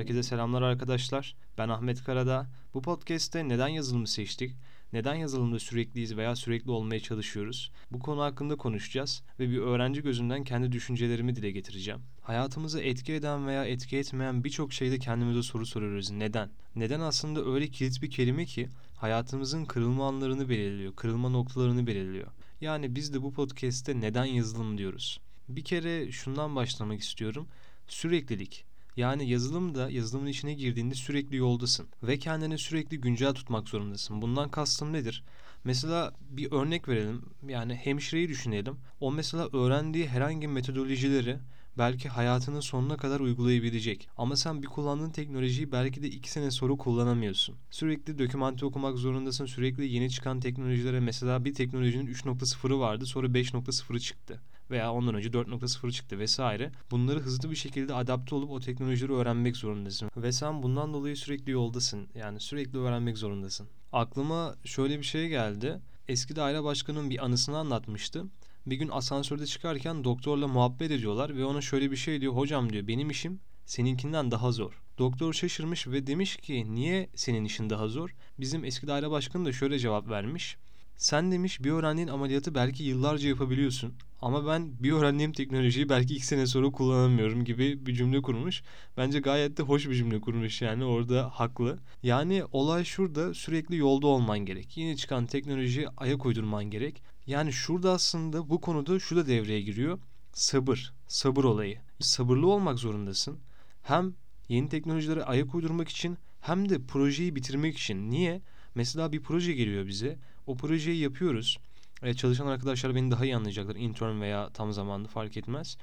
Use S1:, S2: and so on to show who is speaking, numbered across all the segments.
S1: Herkese selamlar arkadaşlar. Ben Ahmet Karada. Bu podcast'te neden yazılımı seçtik, neden yazılımda sürekliyiz veya sürekli olmaya çalışıyoruz? Bu konu hakkında konuşacağız ve bir öğrenci gözünden kendi düşüncelerimi dile getireceğim. Hayatımızı etki eden veya etki etmeyen birçok şeyde kendimize soru soruyoruz. Neden? Neden aslında öyle kilit bir kelime ki hayatımızın kırılma anlarını belirliyor, kırılma noktalarını belirliyor. Yani biz de bu podcast'te neden yazılım diyoruz. Bir kere şundan başlamak istiyorum. Süreklilik. Yani yazılımda yazılımın içine girdiğinde sürekli yoldasın ve kendini sürekli güncel tutmak zorundasın. Bundan kastım nedir? Mesela bir örnek verelim. Yani hemşireyi düşünelim. O mesela öğrendiği herhangi metodolojileri belki hayatının sonuna kadar uygulayabilecek. Ama sen bir kullandığın teknolojiyi belki de iki sene sonra kullanamıyorsun. Sürekli dokümante okumak zorundasın. Sürekli yeni çıkan teknolojilere mesela bir teknolojinin 3.0'ı vardı sonra 5.0'ı çıktı veya ondan önce 4.0 çıktı vesaire. Bunları hızlı bir şekilde adapte olup o teknolojileri öğrenmek zorundasın. Ve sen bundan dolayı sürekli yoldasın. Yani sürekli öğrenmek zorundasın. Aklıma şöyle bir şey geldi. Eski daire başkanının bir anısını anlatmıştı. Bir gün asansörde çıkarken doktorla muhabbet ediyorlar ve ona şöyle bir şey diyor. Hocam diyor benim işim seninkinden daha zor. Doktor şaşırmış ve demiş ki niye senin işin daha zor? Bizim eski daire başkanı da şöyle cevap vermiş. Sen demiş bir öğrendiğin ameliyatı belki yıllarca yapabiliyorsun ama ben bir öğrendiğim teknolojiyi belki iki sene sonra kullanamıyorum gibi bir cümle kurmuş. Bence gayet de hoş bir cümle kurmuş yani orada haklı. Yani olay şurada sürekli yolda olman gerek. Yeni çıkan teknolojiye ayak uydurman gerek. Yani şurada aslında bu konuda şu da devreye giriyor. Sabır, sabır olayı. Sabırlı olmak zorundasın. Hem yeni teknolojilere ayak uydurmak için hem de projeyi bitirmek için. Niye? Mesela bir proje geliyor bize. O projeyi yapıyoruz. Evet, çalışan arkadaşlar beni daha iyi anlayacaklar. Intern veya tam zamanlı fark etmez.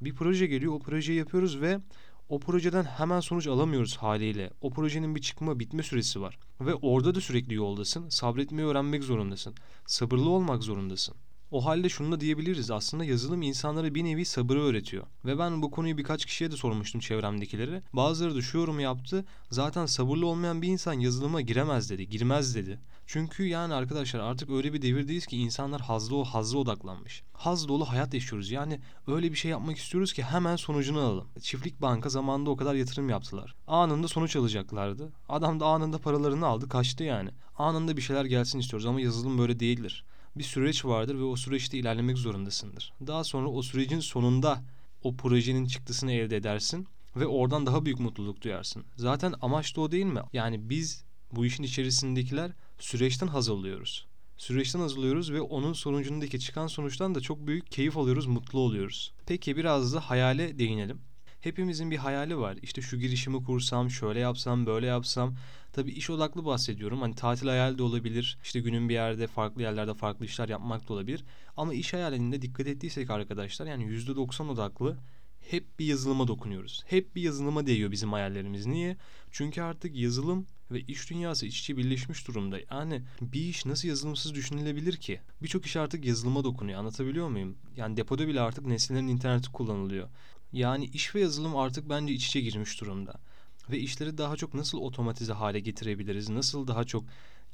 S1: Bir proje geliyor. O projeyi yapıyoruz ve o projeden hemen sonuç alamıyoruz haliyle. O projenin bir çıkma bitme süresi var. Ve orada da sürekli yoldasın. Sabretmeyi öğrenmek zorundasın. Sabırlı olmak zorundasın. O halde şunu da diyebiliriz aslında yazılım insanlara bir nevi sabırı öğretiyor. Ve ben bu konuyu birkaç kişiye de sormuştum çevremdekilere. Bazıları da şu yorumu yaptı. Zaten sabırlı olmayan bir insan yazılıma giremez dedi, girmez dedi. Çünkü yani arkadaşlar artık öyle bir devirdeyiz ki insanlar hazlı o hazlı odaklanmış. Haz dolu hayat yaşıyoruz. Yani öyle bir şey yapmak istiyoruz ki hemen sonucunu alalım. Çiftlik banka zamanında o kadar yatırım yaptılar. Anında sonuç alacaklardı. Adam da anında paralarını aldı kaçtı yani. Anında bir şeyler gelsin istiyoruz ama yazılım böyle değildir bir süreç vardır ve o süreçte ilerlemek zorundasındır. Daha sonra o sürecin sonunda o projenin çıktısını elde edersin ve oradan daha büyük mutluluk duyarsın. Zaten amaç da o değil mi? Yani biz bu işin içerisindekiler süreçten haz alıyoruz. Süreçten haz alıyoruz ve onun sonucundaki çıkan sonuçtan da çok büyük keyif alıyoruz, mutlu oluyoruz. Peki biraz da hayale değinelim. Hepimizin bir hayali var. İşte şu girişimi kursam, şöyle yapsam, böyle yapsam. Tabii iş odaklı bahsediyorum. Hani tatil hayali de olabilir. İşte günün bir yerde farklı yerlerde farklı işler yapmak da olabilir. Ama iş hayalinde dikkat ettiysek arkadaşlar yani %90 odaklı hep bir yazılıma dokunuyoruz. Hep bir yazılıma değiyor bizim hayallerimiz. Niye? Çünkü artık yazılım ve iş dünyası iç içe birleşmiş durumda. Yani bir iş nasıl yazılımsız düşünülebilir ki? Birçok iş artık yazılıma dokunuyor. Anlatabiliyor muyum? Yani depoda bile artık nesnelerin interneti kullanılıyor. Yani iş ve yazılım artık bence iç içe girmiş durumda. Ve işleri daha çok nasıl otomatize hale getirebiliriz, nasıl daha çok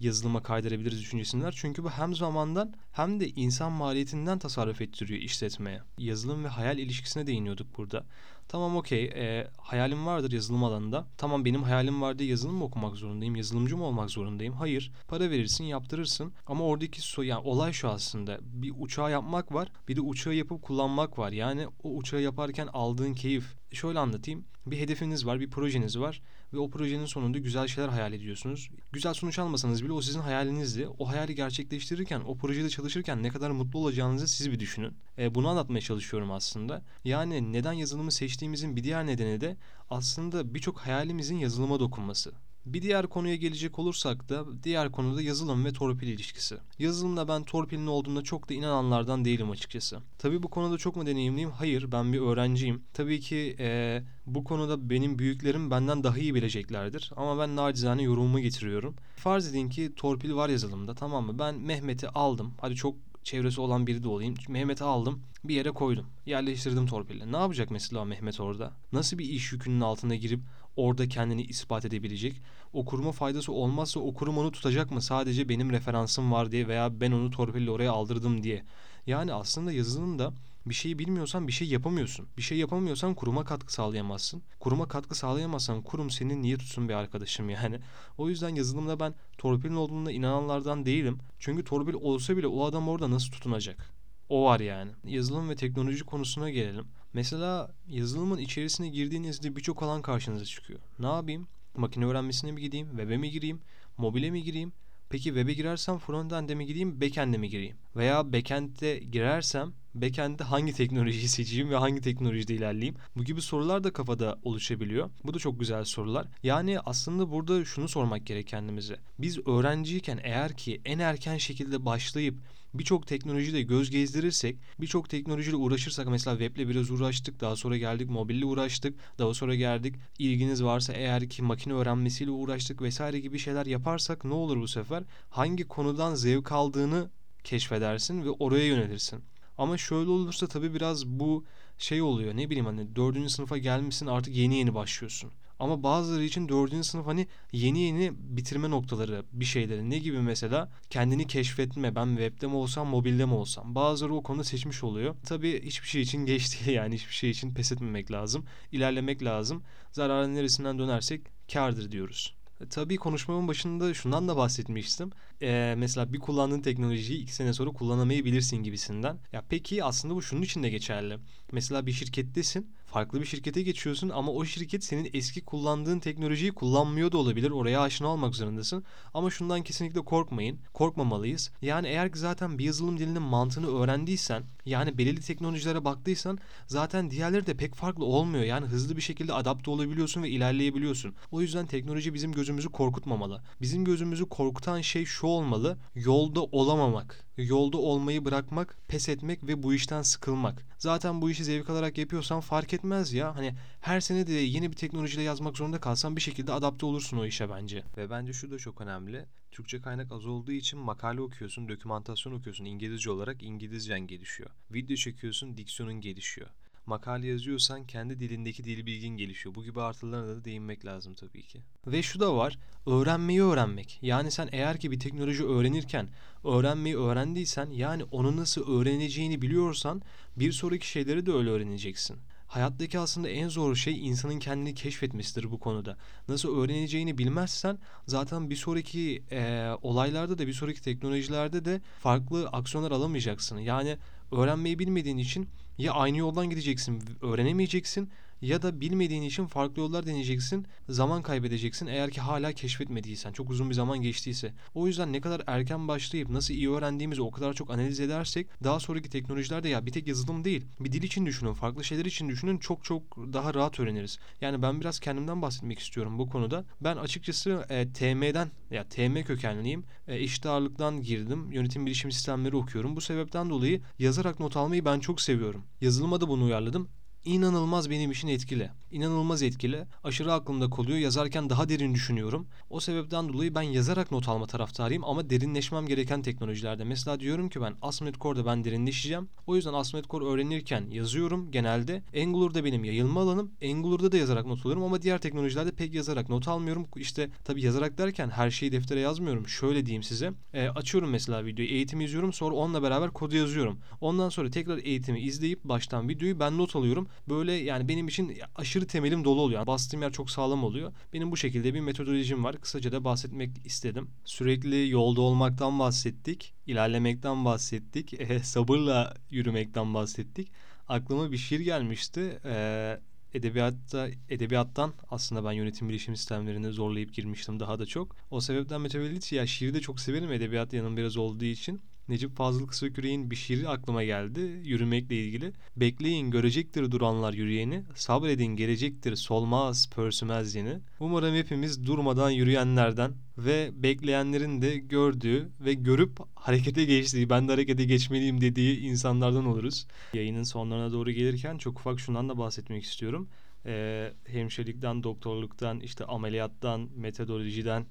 S1: yazılıma kaydırabiliriz düşüncesinler. Çünkü bu hem zamandan hem de insan maliyetinden tasarruf ettiriyor işletmeye. Yazılım ve hayal ilişkisine değiniyorduk burada. Tamam okey e, hayalim vardır yazılım alanında. Tamam benim hayalim vardı yazılım mı okumak zorundayım? Yazılımcı mı olmak zorundayım? Hayır. Para verirsin yaptırırsın. Ama oradaki so yani olay şu aslında. Bir uçağı yapmak var. Bir de uçağı yapıp kullanmak var. Yani o uçağı yaparken aldığın keyif. Şöyle anlatayım. Bir hedefiniz var, bir projeniz var ve o projenin sonunda güzel şeyler hayal ediyorsunuz. Güzel sonuç almasanız bile o sizin hayalinizdi. O hayali gerçekleştirirken, o projede çalışırken ne kadar mutlu olacağınızı siz bir düşünün. E, bunu anlatmaya çalışıyorum aslında. Yani neden yazılımı seçtiğimizin bir diğer nedeni de aslında birçok hayalimizin yazılıma dokunması. Bir diğer konuya gelecek olursak da diğer konuda yazılım ve torpil ilişkisi. Yazılımda ben torpilin olduğunda çok da inananlardan değilim açıkçası. Tabii bu konuda çok mu deneyimliyim? Hayır ben bir öğrenciyim. Tabii ki ee, bu konuda benim büyüklerim benden daha iyi bileceklerdir. Ama ben nacizane yorumumu getiriyorum. Farz edin ki torpil var yazılımda tamam mı? Ben Mehmet'i aldım. Hadi çok çevresi olan biri de olayım. Mehmet'i aldım bir yere koydum. Yerleştirdim torpille. Ne yapacak mesela Mehmet orada? Nasıl bir iş yükünün altına girip orada kendini ispat edebilecek? O kuruma faydası olmazsa o kurum onu tutacak mı? Sadece benim referansım var diye veya ben onu torpille oraya aldırdım diye. Yani aslında yazılımda Bir şeyi bilmiyorsan bir şey yapamıyorsun. Bir şey yapamıyorsan kuruma katkı sağlayamazsın. Kuruma katkı sağlayamazsan kurum seni niye tutsun bir arkadaşım yani. O yüzden yazılımda ben torpilin olduğuna inananlardan değilim. Çünkü torpil olsa bile o adam orada nasıl tutunacak? O var yani. Yazılım ve teknoloji konusuna gelelim. Mesela yazılımın içerisine girdiğinizde birçok alan karşınıza çıkıyor. Ne yapayım? Makine öğrenmesine mi gideyim? Web'e mi gireyim? Mobile mi gireyim? Peki web'e girersem frontend'e mi gireyim, backend'e mi gireyim? Veya backend'e girersem backend'de hangi teknolojiyi seçeyim ve hangi teknolojide ilerleyeyim? Bu gibi sorular da kafada oluşabiliyor. Bu da çok güzel sorular. Yani aslında burada şunu sormak gerek kendimize. Biz öğrenciyken eğer ki en erken şekilde başlayıp birçok teknolojiyle göz gezdirirsek, birçok teknolojiyle uğraşırsak mesela weble biraz uğraştık, daha sonra geldik mobille uğraştık, daha sonra geldik ilginiz varsa eğer ki makine öğrenmesiyle uğraştık vesaire gibi şeyler yaparsak ne olur bu sefer? Hangi konudan zevk aldığını keşfedersin ve oraya yönelirsin. Ama şöyle olursa tabii biraz bu şey oluyor ne bileyim hani dördüncü sınıfa gelmişsin artık yeni yeni başlıyorsun. Ama bazıları için dördüncü sınıf hani yeni yeni bitirme noktaları bir şeyleri. Ne gibi mesela? Kendini keşfetme. Ben webde mi olsam, mobilde mi olsam? Bazıları o konuda seçmiş oluyor. Tabii hiçbir şey için geç değil yani. Hiçbir şey için pes etmemek lazım. İlerlemek lazım. Zararın neresinden dönersek kardır diyoruz. E, tabii konuşmamın başında şundan da bahsetmiştim. Ee, mesela bir kullandığın teknolojiyi iki sene sonra kullanamayabilirsin gibisinden. Ya peki aslında bu şunun için de geçerli. Mesela bir şirkettesin farklı bir şirkete geçiyorsun ama o şirket senin eski kullandığın teknolojiyi kullanmıyor da olabilir. Oraya aşina olmak zorundasın. Ama şundan kesinlikle korkmayın. Korkmamalıyız. Yani eğer ki zaten bir yazılım dilinin mantığını öğrendiysen, yani belirli teknolojilere baktıysan zaten diğerleri de pek farklı olmuyor. Yani hızlı bir şekilde adapte olabiliyorsun ve ilerleyebiliyorsun. O yüzden teknoloji bizim gözümüzü korkutmamalı. Bizim gözümüzü korkutan şey şu olmalı. Yolda olamamak yolda olmayı bırakmak, pes etmek ve bu işten sıkılmak. Zaten bu işi zevk alarak yapıyorsan fark etmez ya. Hani her sene de yeni bir teknolojiyle yazmak zorunda kalsan bir şekilde adapte olursun o işe bence. Ve bence şu da çok önemli. Türkçe kaynak az olduğu için makale okuyorsun, dokümantasyon okuyorsun İngilizce olarak İngilizcen gelişiyor. Video çekiyorsun, diksiyonun gelişiyor makale yazıyorsan kendi dilindeki dil bilgin gelişiyor. Bu gibi artılarına da değinmek lazım tabii ki. Ve şu da var, öğrenmeyi öğrenmek. Yani sen eğer ki bir teknoloji öğrenirken öğrenmeyi öğrendiysen yani onu nasıl öğreneceğini biliyorsan bir sonraki şeyleri de öyle öğreneceksin. Hayattaki aslında en zor şey insanın kendini keşfetmesidir bu konuda. Nasıl öğreneceğini bilmezsen zaten bir sonraki e, olaylarda da bir sonraki teknolojilerde de farklı aksiyonlar alamayacaksın. Yani öğrenmeyi bilmediğin için ya aynı yoldan gideceksin, öğrenemeyeceksin ya da bilmediğin için farklı yollar deneyeceksin, zaman kaybedeceksin eğer ki hala keşfetmediysen, çok uzun bir zaman geçtiyse. O yüzden ne kadar erken başlayıp nasıl iyi öğrendiğimizi o kadar çok analiz edersek daha sonraki teknolojilerde ya bir tek yazılım değil, bir dil için düşünün, farklı şeyler için düşünün çok çok daha rahat öğreniriz. Yani ben biraz kendimden bahsetmek istiyorum bu konuda. Ben açıkçası e, TM'den ya TM kökenliyim. E, eşit ağırlıktan girdim. Yönetim bilişim sistemleri okuyorum. Bu sebepten dolayı yazarak not almayı ben çok seviyorum. Yazılıma da bunu uyarladım inanılmaz benim için etkili. İnanılmaz etkili. Aşırı aklımda kalıyor. Yazarken daha derin düşünüyorum. O sebepten dolayı ben yazarak not alma taraftarıyım ama derinleşmem gereken teknolojilerde. Mesela diyorum ki ben ASP.NET Core'da ben derinleşeceğim. O yüzden ASP.NET Core öğrenirken yazıyorum genelde. Angular'da benim yayılma alanım. Angular'da da yazarak not alıyorum ama diğer teknolojilerde pek yazarak not almıyorum. İşte tabii yazarak derken her şeyi deftere yazmıyorum. Şöyle diyeyim size. E, açıyorum mesela videoyu, eğitimi izliyorum. Sonra onunla beraber kodu yazıyorum. Ondan sonra tekrar eğitimi izleyip baştan videoyu ben not alıyorum böyle yani benim için aşırı temelim dolu oluyor. bastığım yer çok sağlam oluyor. Benim bu şekilde bir metodolojim var. Kısaca da bahsetmek istedim. Sürekli yolda olmaktan bahsettik. ilerlemekten bahsettik. E, sabırla yürümekten bahsettik. Aklıma bir şiir gelmişti. E, edebiyatta edebiyattan aslında ben yönetim bilişim sistemlerine zorlayıp girmiştim daha da çok. O sebepten mütevellit ya şiiri de çok severim edebiyat yanım biraz olduğu için. Necip Fazıl Kısaküre'nin bir şiiri aklıma geldi yürümekle ilgili. Bekleyin görecektir duranlar yürüyeni, sabredin gelecektir solmaz pörsümez yeni. Umarım hepimiz durmadan yürüyenlerden ve bekleyenlerin de gördüğü ve görüp harekete geçtiği, ben de harekete geçmeliyim dediği insanlardan oluruz. Yayının sonlarına doğru gelirken çok ufak şundan da bahsetmek istiyorum. Ee, hemşirelikten, doktorluktan, işte ameliyattan, metodolojiden,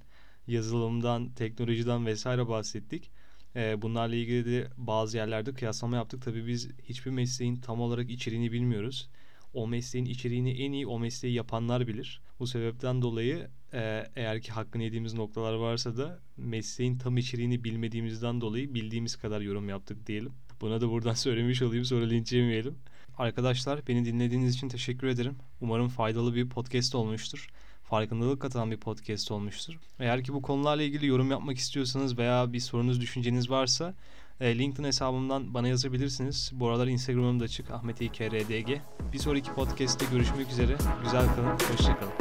S1: yazılımdan, teknolojiden vesaire bahsettik. E, bunlarla ilgili de bazı yerlerde kıyaslama yaptık. Tabii biz hiçbir mesleğin tam olarak içeriğini bilmiyoruz. O mesleğin içeriğini en iyi o mesleği yapanlar bilir. Bu sebepten dolayı e, eğer ki hakkını yediğimiz noktalar varsa da mesleğin tam içeriğini bilmediğimizden dolayı bildiğimiz kadar yorum yaptık diyelim. Buna da buradan söylemiş olayım sonra linç yemeyelim. Arkadaşlar beni dinlediğiniz için teşekkür ederim. Umarım faydalı bir podcast olmuştur. Farkındalık katan bir podcast olmuştur. Eğer ki bu konularla ilgili yorum yapmak istiyorsanız veya bir sorunuz, düşünceniz varsa e, LinkedIn hesabımdan bana yazabilirsiniz. Bu aralar Instagram'ım da açık Ahmet İKRDG. Bir sonraki podcast'te görüşmek üzere. Güzel kalın, hoşçakalın.